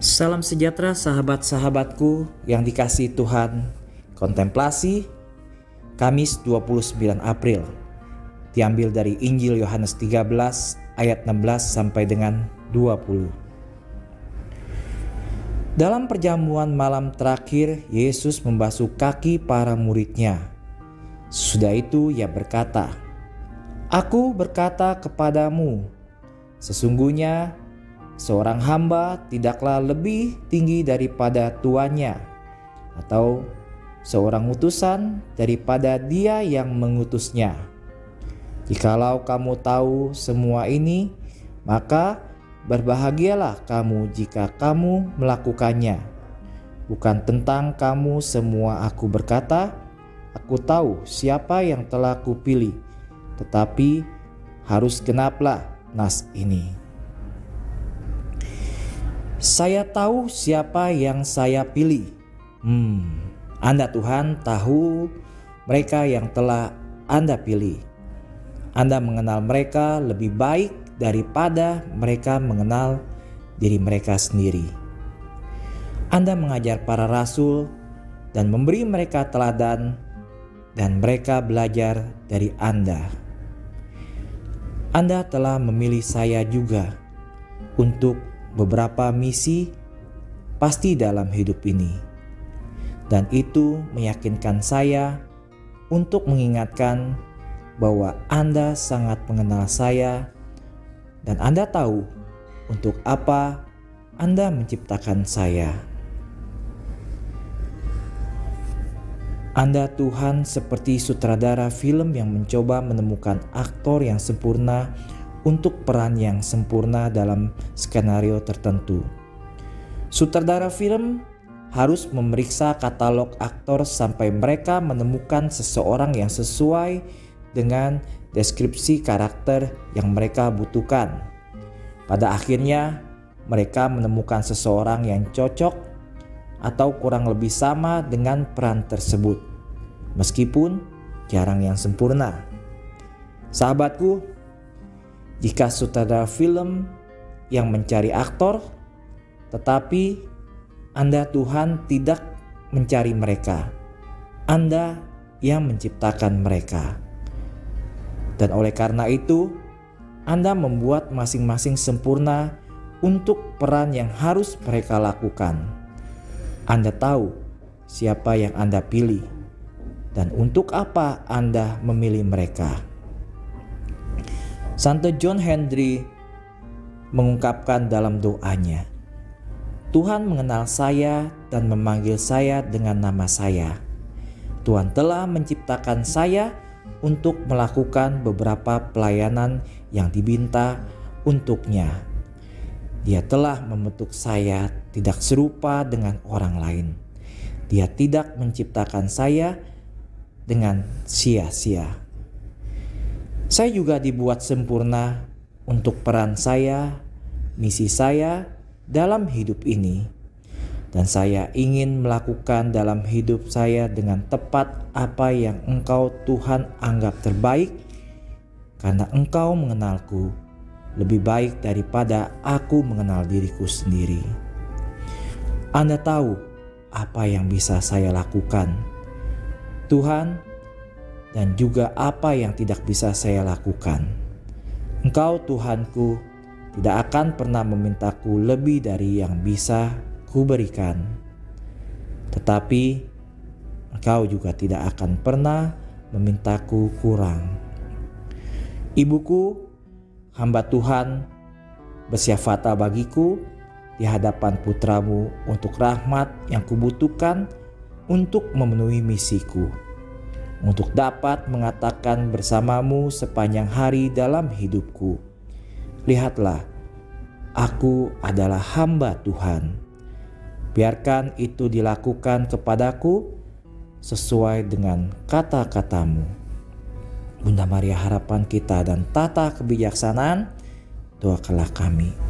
Salam sejahtera sahabat-sahabatku yang dikasih Tuhan. Kontemplasi Kamis 29 April diambil dari Injil Yohanes 13 ayat 16 sampai dengan 20. Dalam perjamuan malam terakhir, Yesus membasuh kaki para muridnya. Sudah itu ia berkata, Aku berkata kepadamu, sesungguhnya seorang hamba tidaklah lebih tinggi daripada tuannya, atau seorang utusan daripada dia yang mengutusnya. Jikalau kamu tahu semua ini, maka berbahagialah kamu jika kamu melakukannya. Bukan tentang kamu semua aku berkata, aku tahu siapa yang telah kupilih, tetapi harus genaplah nas ini. Saya tahu siapa yang saya pilih. Hmm, Anda Tuhan tahu mereka yang telah Anda pilih. Anda mengenal mereka lebih baik daripada mereka mengenal diri mereka sendiri. Anda mengajar para rasul dan memberi mereka teladan dan mereka belajar dari Anda. Anda telah memilih saya juga untuk beberapa misi pasti dalam hidup ini, dan itu meyakinkan saya untuk mengingatkan bahwa Anda sangat mengenal saya, dan Anda tahu untuk apa Anda menciptakan saya. Anda Tuhan seperti sutradara film yang mencoba menemukan aktor yang sempurna untuk peran yang sempurna dalam skenario tertentu. Sutradara film harus memeriksa katalog aktor sampai mereka menemukan seseorang yang sesuai dengan deskripsi karakter yang mereka butuhkan. Pada akhirnya, mereka menemukan seseorang yang cocok atau kurang lebih sama dengan peran tersebut, meskipun jarang yang sempurna. Sahabatku, jika sutradara film yang mencari aktor, tetapi Anda Tuhan tidak mencari mereka. Anda yang menciptakan mereka. Dan oleh karena itu, Anda membuat masing-masing sempurna untuk peran yang harus mereka lakukan. Anda tahu siapa yang Anda pilih dan untuk apa Anda memilih mereka. Santo John Henry mengungkapkan dalam doanya, Tuhan mengenal saya dan memanggil saya dengan nama saya. Tuhan telah menciptakan saya untuk melakukan beberapa pelayanan yang dibinta untuknya. Dia telah membentuk saya tidak serupa dengan orang lain. Dia tidak menciptakan saya dengan sia-sia. Saya juga dibuat sempurna untuk peran saya, misi saya dalam hidup ini. Dan saya ingin melakukan dalam hidup saya dengan tepat apa yang Engkau Tuhan anggap terbaik karena Engkau mengenalku lebih baik daripada aku mengenal diriku sendiri. Anda tahu apa yang bisa saya lakukan. Tuhan, dan juga apa yang tidak bisa saya lakukan. Engkau Tuhanku tidak akan pernah memintaku lebih dari yang bisa kuberikan. Tetapi engkau juga tidak akan pernah memintaku kurang. Ibuku, hamba Tuhan, bersyafata bagiku di hadapan putramu untuk rahmat yang kubutuhkan untuk memenuhi misiku untuk dapat mengatakan bersamamu sepanjang hari dalam hidupku. Lihatlah, aku adalah hamba Tuhan. Biarkan itu dilakukan kepadaku sesuai dengan kata-katamu. Bunda Maria harapan kita dan tata kebijaksanaan, doakanlah kami.